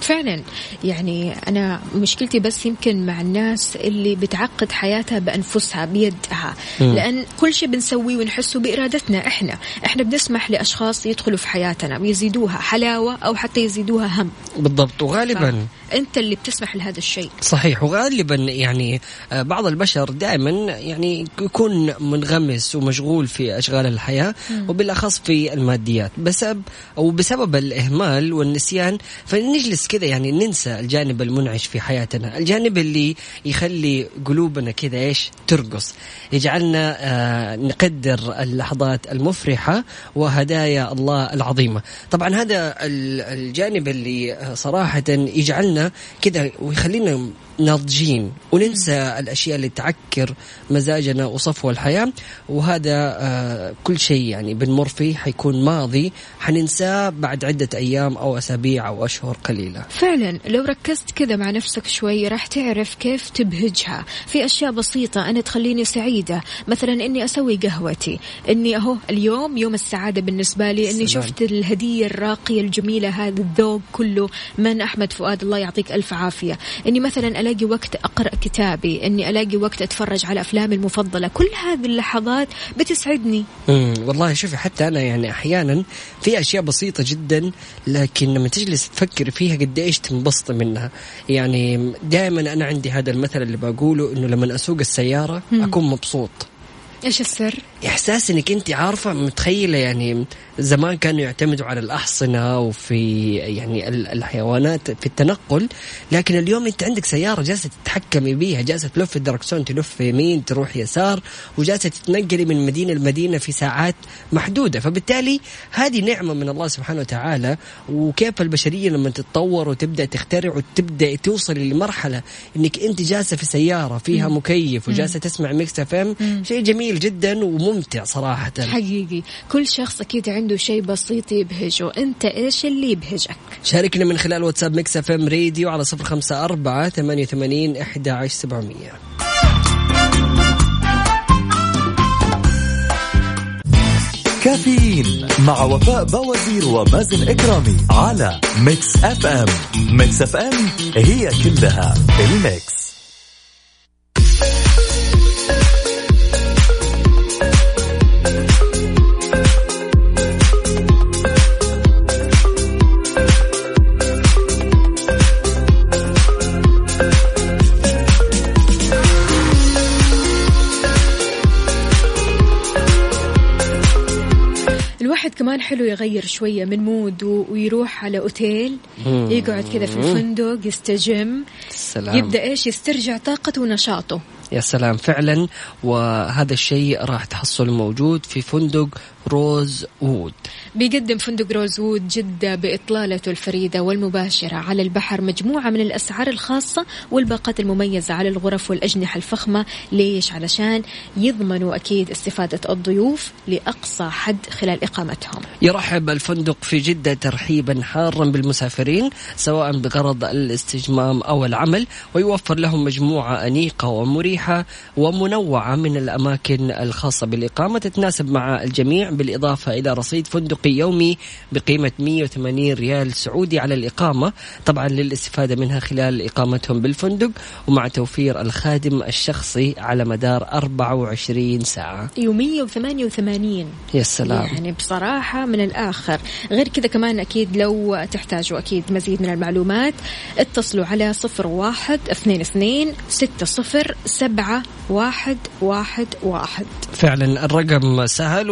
فعلا. يعني أنا مشكلتي بس يمكن مع الناس اللي بتعقد حياتها بأنفسها بيدها. مم. لأن كل شيء بنسويه ونحسه بإرادتنا إحنا. إحنا بنسمح لأشخاص يدخلوا في حياتنا ويزيدوها حلاوة أو حتى يزيدوها هم. بالضبط. وغالبا أنت اللي بتسمح لهذا الشيء. صحيح وغالبا يعني آه، بعض البشر دائما يعني يكون منغمس ومشغول في أشغال الحياة وبالأخص في الماديات. بسبب أو بسبب الإهمال والنسيان فنجلس كذا يعني ننسى الجانب المنعش في حياتنا، الجانب اللي يخلي قلوبنا كذا إيش؟ ترقص، يجعلنا آه، نقدر اللحظات المفرحة وهدايا الله العظيمة، طبعا هذا ال- الجانب اللي آه، صراحة يجعلنا كذا ويخلينا ناضجين. وننسى الأشياء اللي تعكر مزاجنا وصفو الحياة. وهذا آه كل شيء يعني بنمر فيه حيكون ماضي حننساه بعد عدة أيام أو أسابيع أو أشهر قليلة. فعلا لو ركزت كذا مع نفسك شوي راح تعرف كيف تبهجها. في أشياء بسيطة أنا تخليني سعيدة. مثلا إني أسوي قهوتي. إني أهو اليوم يوم السعادة بالنسبة لي. إني سلام. شفت الهدية الراقية الجميلة هذا الذوق كله. من أحمد فؤاد؟ الله يعطيك ألف عافية. إني مثلا ألاقي وقت أقرأ كتابي إني ألاقي وقت أتفرج على أفلامي المفضلة. كل هذه اللحظات بتسعدني. امم والله شوفي حتى أنا يعني أحيانا في أشياء بسيطة جدا لكن لما تجلس تفكر فيها قد إيش تنبسط منها. يعني دائما أنا عندي هذا المثل اللي بقوله إنه لما أسوق السيارة أكون مبسوط. إيش السر؟ إحساس إنك أنت عارفة متخيلة يعني زمان كانوا يعتمدوا على الأحصنة وفي يعني ال- الحيوانات في التنقل لكن اليوم أنت عندك سيارة جالسة تتحكمي بيها جالسة تلف الدركسون تلف يمين تروح يسار وجالسة تتنقلي من مدينة لمدينة في ساعات محدودة. فبالتالي هذه نعمة من الله سبحانه وتعالى وكيف البشرية لما تتطور وتبدأ تخترع وتبدأ توصل لمرحلة إنك أنت جالسة في سيارة فيها مكيف وجالسة تسمع ميكس أف إم شيء جميل جدا وممتع صراحة. حقيقي. كل شخص أكيد عنده شيء بسيط يبهجه. أنت إيش اللي يبهجك؟ شاركنا من خلال واتساب ميكس اف ام راديو على صفر خمسة أربعة ثمانية وثمانين إحدى عشر سبعمية. كافيين مع وفاء بوازير ومازن إكرامي على ميكس اف ام. ميكس اف ام هي كلها الميكس. الواحد كمان حلو يغير شوية من ال mood ه ويروح على أوتيل. يقعد كذا في الفندق يستجم. سلام. يبدأ إيش؟ يسترجع طاقته ونشاطه. يا سلام فعلا. وهذا الشيء راح تحصل موجود في فندق روز وود. بيقدم فندق روزوود جدة بإطلالته الفريدة والمباشرة على البحر مجموعة من الأسعار الخاصة والباقات المميزة على الغرف والأجنحة الفخمة. ليش؟ علشان يضمنوا أكيد استفادة الضيوف لأقصى حد خلال إقامتهم. يرحب الفندق في جدة ترحيبا حارا بالمسافرين سواء بغرض الاستجمام أو العمل ويوفر لهم مجموعة أنيقة ومريحة ومنوعة من الأماكن الخاصة بالإقامة تتناسب مع الجميع بالإضافة إلى رصيد فندقي يومي بقيمة 180 ريال سعودي على الإقامة. طبعا للاستفادة منها خلال إقامتهم بالفندق ومع توفير الخادم الشخصي على مدار 24 ساعة. يومية وثمانية وثمانين. يا سلام. يعني بصراحة من الآخر. غير كذا كمان أكيد لو تحتاجوا أكيد مزيد من المعلومات اتصلوا على صفر واحد اثنين اثنين ستة صفر سبعة واحد واحد واحد. فعلا الرقم سهل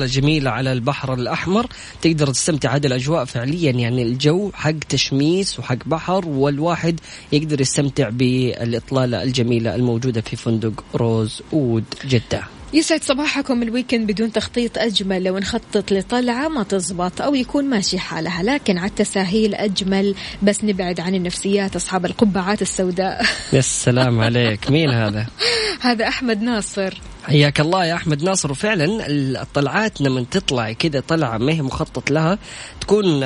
وإطلالة جميلة على البحر الأحمر. تقدر تستمتع هذه الأجواء فعليا يعني الجو حق تشميس وحق بحر والواحد يقدر يستمتع بالإطلالة الجميلة الموجودة في فندق روز وود جدة. يسعد صباحكم ال weekend بدون تخطيط أجمل. لو نخطط لطلعة ما تزبط أو يكون ماشي حالها لكن على التساهيل أجمل. بس نبعد عن النفسيات أصحاب القبعات السوداء. يا سلام عليك. مين هذا؟ هذا أحمد ناصر. حياك الله يا أحمد ناصر. وفعلا الطلعات لما تطلع كذا طلعة ما هي مخطط لها تكون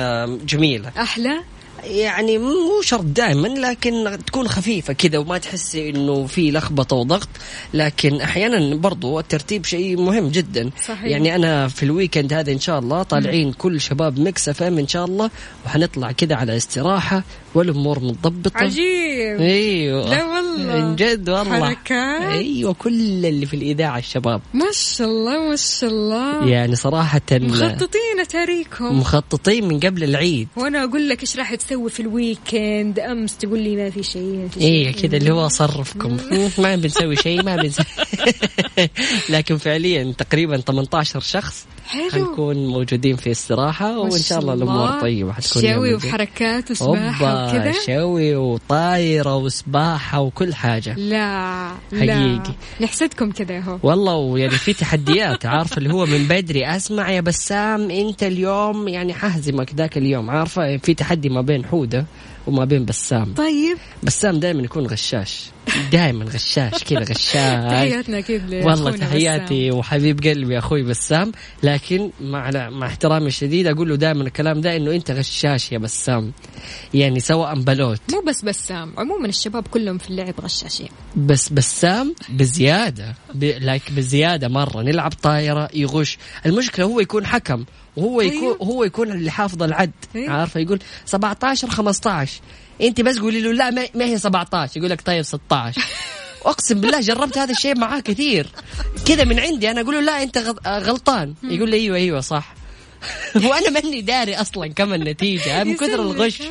جميلة. أحلى. يعني مو شرط دائما لكن تكون خفيفة كذا وما تحسي إنه في لخبطة وضغط. لكن أحيانا برضو الترتيب شيء مهم جدا. صحيح. يعني أنا في ال weekend هذا إن شاء الله طالعين كل شباب مكس إف إم إن شاء الله وحنطلع كذا على استراحة والأمور متضبطة. عجيب. أيوه. لا والله. من جد والله. حركات. أيوه كل اللي في الإذاعة الشباب. ما شاء الله ما شاء الله. يعني صراحة مخططين أتاريكم. مخططين من قبل العيد. وأنا أقول لك إيش راح تسوي. في الويكند أمس تقول لي ما في شيء ما في شيء. إيه كذا اللي هو صرفكم ما بنسوي شيء ما بنسوي لكن فعليا تقريبا 18 شخص حلو. حنكون موجودين في استراحة وإن شاء الله الأمور طيبة حتكون شوي. وحركات وسباحة وكذا. شوي وطايرة وسباحة وكل حاجة. لا حقيقي. نحسدكم كذا اهو والله ويعني في تحديات عارفه اللي هو من بدري أسمع يا بسام أنت اليوم يعني حهزمك ذاك اليوم عارفة؟ في تحدي ما بين حوده وما بين بسام. طيب. بسام دائما يكون غشاش. دائما غشاش كذا غشاش. تحياتنا أكيد والله تحياتي وحبيب قلبي أخوي بسام. لكن مع مع احترامي الشديد أقول له دائما الكلام ده إنه أنت غشاش يا بسام. يعني سواء بلوت. مو بس بسام عموما الشباب كلهم في اللعب غشاشين. بس بسام بزيادة ب... like بزيادة مرة. نلعب طايرة يغش. المشكلة هو يكون حكم وهو أيوه. يكون هو يكون اللي حافظ العد. أيوه. عارفة يقول 17 15 انت بس قولي له لا ما- هي 17 يقول لك طيب 16 اقسم بالله جربت هذا الشيء معاه كثير. كذا من عندي أنا أقول له لا أنت آه، غلطان. يقول لي أيوه أيوه صح. وأنا ماني داري أصلا كم النتيجة. من كثر الغش؟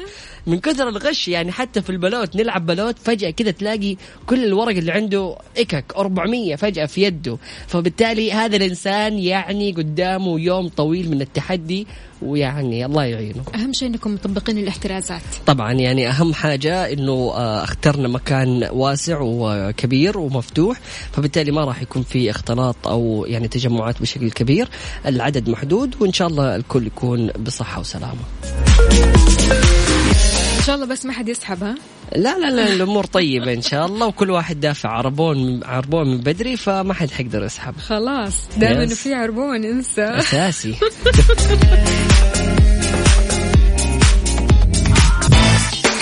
من كثر الغش يعني حتى في البلوت نلعب بلوت فجأة كذا تلاقي كل الورق اللي عنده إكك 400 فجأة في يده. فبالتالي هذا الإنسان يعني قدامه يوم طويل من التحدي ويعني الله يعينه. أهم شيء إنكم مطبقين الاحترازات. طبعا يعني أهم حاجة إنه آه، اخترنا مكان واسع وكبير ومفتوح فبالتالي ما راح يكون في اختلاط أو يعني تجمعات بشكل كبير. العدد محدود وإن شاء الله الكل يكون بصحة وسلامة. شاء الله بس ما حد يسحب ها؟ لا لا لا الأمور طيبة إن شاء الله وكل واحد دافع عربون عربون من بدري فما حد حيقدر يسحب. خلاص دائما. انه في عربون انسى. أساسي.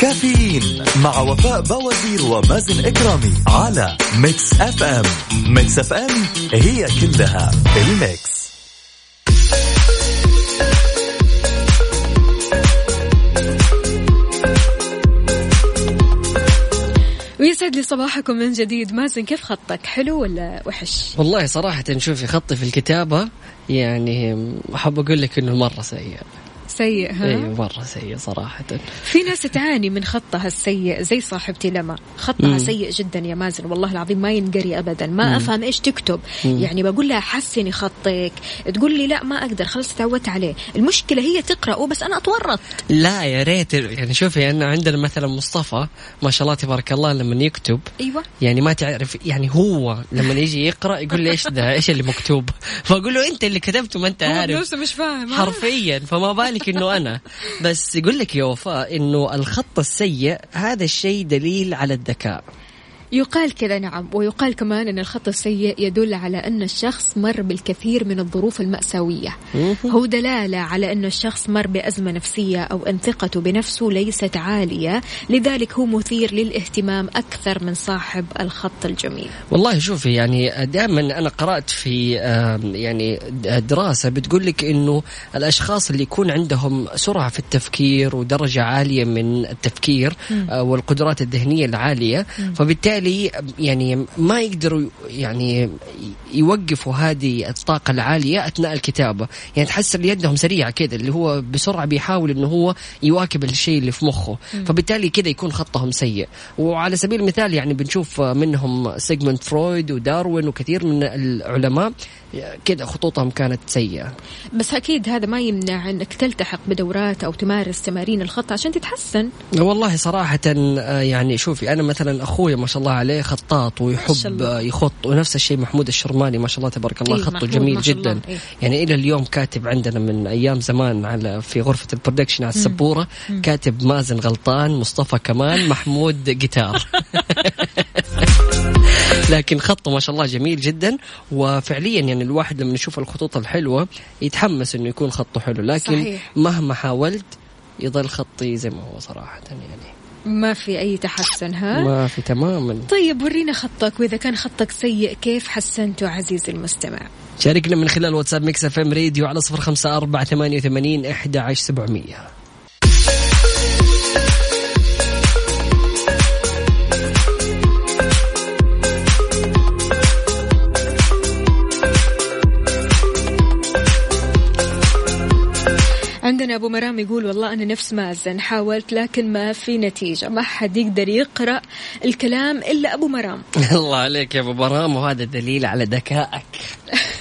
كافيين مع وفاء بوازير ومازن إكرامي على ميكس أف أم. Mix FM هي كلها ال mix. ويسعد لي صباحكم من جديد. مازن كيف خطك؟ حلو ولا وحش؟ والله صراحة شوفي خطي في الكتابة يعني أحب أقول لك إنه مره سيء سيء ها؟ أيوه مرة سيء صراحة. في ناس تعاني من خطها السيء زي صاحبتي لما. خطها مم. سيء جدا يا مازن والله العظيم ما ينقري ابدا. ما أفهم إيش تكتب. يعني بقول لها حسني خطك. تقول لي لا ما أقدر خلاص تعودت عليه. المشكلة هي تقراه بس أنا أتورط. لا يا ريت يعني شوفي أنا عندنا مثلا مصطفى ما شاء الله تبارك الله لما يكتب أيوه. يعني ما تعرف يعني هو لما يجي يقرأ يقول لي إيش ده إيش اللي مكتوب؟ فأقول له أنت اللي كتبته ما أنت عارف. مش فاهم؟ حرفيا فما بالك إنه أنا بس يقول لك يا وفاء إنه الخط السيء هذا الشيء دليل على الذكاء. يقال كذا نعم. ويقال كمان أن الخط السيء يدل على أن الشخص مر بالكثير من الظروف المأساوية. هو دلالة على أن الشخص مر بأزمة نفسية أو أن ثقته بنفسه ليست عالية. لذلك هو مثير للاهتمام أكثر من صاحب الخط الجميل. والله شوفي يعني دائما أنا قرأت في يعني دراسة بتقول لك إنه الأشخاص اللي يكون عندهم سرعة في التفكير ودرجة عالية من التفكير آه، والقدرات الذهنية العالية فبالتالي يعني ما يقدروا يعني يوقفوا هذه الطاقة العالية أثناء الكتابة. يعني تحس ان يدهم سريعه كذا اللي هو بسرعة بيحاول إنه هو يواكب الشيء اللي في مخه. فبالتالي كذا يكون خطهم سيء. وعلى سبيل المثال يعني بنشوف منهم سيجموند فرويد وداروين وكثير من العلماء كذا خطوطهم كانت سيئة. بس أكيد هذا ما يمنع أنك تلتحق بدورات أو تمارس تمارين الخط عشان تتحسن. والله صراحة آه، يعني شوفي أنا مثلا أخوي ما شاء الله عليه خطاط ويحب الله. يخط ونفس الشيء محمود الشرماني ما شاء الله تبارك الله إيه، خطه جميل الله، جدا. إيه. يعني إلى اليوم كاتب عندنا من أيام زمان على في غرفة ال production على السبورة كاتب مازن غلطان مصطفى كمان محمود جيتار. لكن خطه ما شاء الله جميل جدا. وفعليا يعني الواحد لما يشوف الخطوط الحلوة يتحمس إنه يكون خطه حلو. لكن صحيح. مهما حاولت يظل خطي زي ما هو صراحة يعني. ما في أي تحسن ها؟ ما في تماما. طيب ورينا خطك وإذا كان خطك سيء كيف حسنته عزيزي المستمع؟ شاركنا من خلال WhatsApp Mix FM راديو على صفر خمسة أربعة ثمانية وثمانين إحدى عشر سبعمية. عندنا أبو مرام يقول والله أنا نفس مازن حاولت لكن ما في نتيجة ما حد يقدر يقرأ الكلام إلا أبو مرام. الله عليك يا أبو برام وهذا دليل على ذكائك.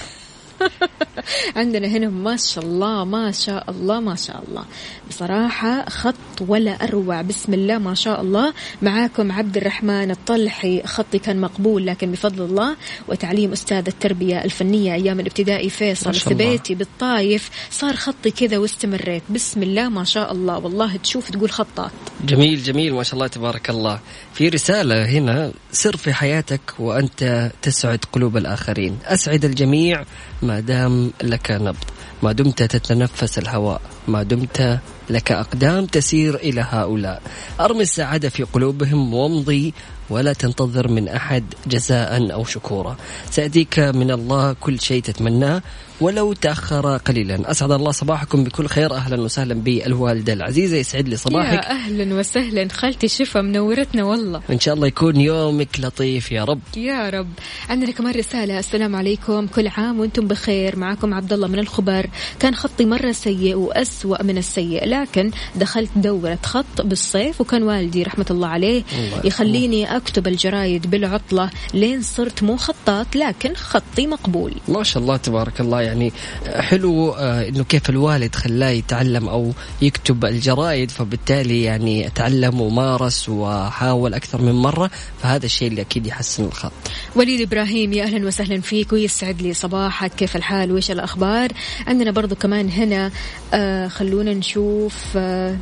عندنا هنا ما شاء الله ما شاء الله ما شاء الله. بصراحة خط ولا أروع. بسم الله ما شاء الله. معاكم عبد الرحمن الطلحي. خطي كان مقبول لكن بفضل الله. وتعليم أستاذ التربية الفنية أيام الابتدائي فيصل. ثبيتي بالطايف. صار خطي كذا واستمريت. بسم الله ما شاء الله. والله تشوف تقول خطاط. جميل جميل. ما شاء الله تبارك الله. في رسالة هنا سر في حياتك وأنت تسعد قلوب الآخرين. أسعد الجميع ما دام لك نبض ما دمت تتنفس الهواء ما دمت لك أقدام تسير إلى هؤلاء. أرمي السعادة في قلوبهم وامضي ولا تنتظر من أحد جزاء أو شكورا. سيأتيك من الله كل شيء تتمناه. ولو تأخر قليلا. أسعد الله صباحكم بكل خير. أهلا وسهلا بالوالدة العزيزة يسعد لي صباحك. يا أهلا وسهلا. خالتي شفا منورتنا والله. إن شاء الله يكون يومك لطيف يا رب. يا رب. عندنا كمان رسالة. السلام عليكم. كل عام وأنتم بخير. معكم عبد الله من الخبر. كان خطي مرة سيء وأسوأ من السيء لكن دخلت دورة خط بالصيف وكان والدي رحمة الله عليه الله يخليني أكتب الجرايد بالعطلة. لين صرت مو خطاط لكن خطي مقبول. ما شاء الله تبارك الله يعني حلو آه، إنه كيف الوالد خلاه يتعلم أو يكتب الجرائد فبالتالي يعني تعلم ومارس وحاول أكثر من مرة فهذا الشيء اللي أكيد يحسن الخط. وليد إبراهيم يا أهلا وسهلا فيك ويسعد لي صباحك. كيف الحال؟ وإيش الأخبار؟ عندنا برضو كمان هنا آه خلونا نشوف آه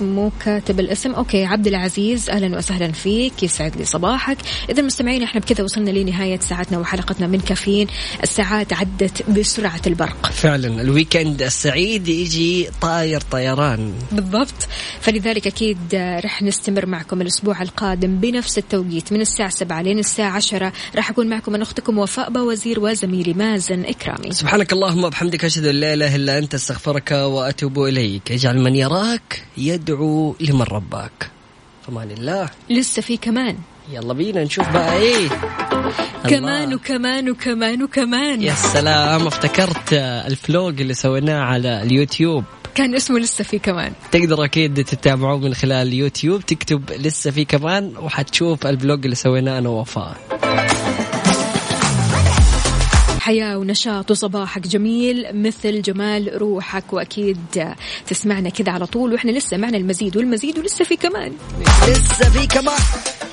مو كاتب الاسم. أوكي عبد العزيز أهلا وسهلا فيك يسعد لي صباحك. إذا مستمعين إحنا بكذا وصلنا لنهاية ساعتنا وحلقتنا من كافيين. الساعات عدت بسرعة البرق. فعلا الويكند السعيد يجي طاير طيران. بالضبط. فلذلك أكيد آه، رح نستمر معكم الأسبوع القادم بنفس التوقيت من الساعة 7 لين الساعة 10 رح أكون معكم أنا أختكم وفاء وزير وزميلي مازن إكرامي. سبحانك اللهم وبحمدك أشهد أن لا إله إلا أنت أستغفرك وأتوب إليك. اجعل من يراك يدعو لمن رباك. فمان الله. لسه في كمان. يلا بينا نشوف بقى إيه؟ كمان. وكمان وكمان وكمان. يا سلام افتكرت ال vlog اللي سويناه على اليوتيوب. كان اسمه لسه في كمان. تقدر أكيد تتابعوه من خلال اليوتيوب تكتب لسه في كمان وحتشوف ال vlog اللي سويناه أنا ووفاء. حياة ونشاط وصباحك جميل مثل جمال روحك وأكيد تسمعنا كذا على طول. وإحنا لسه معنا المزيد والمزيد ولسه في كمان. لسه في كمان.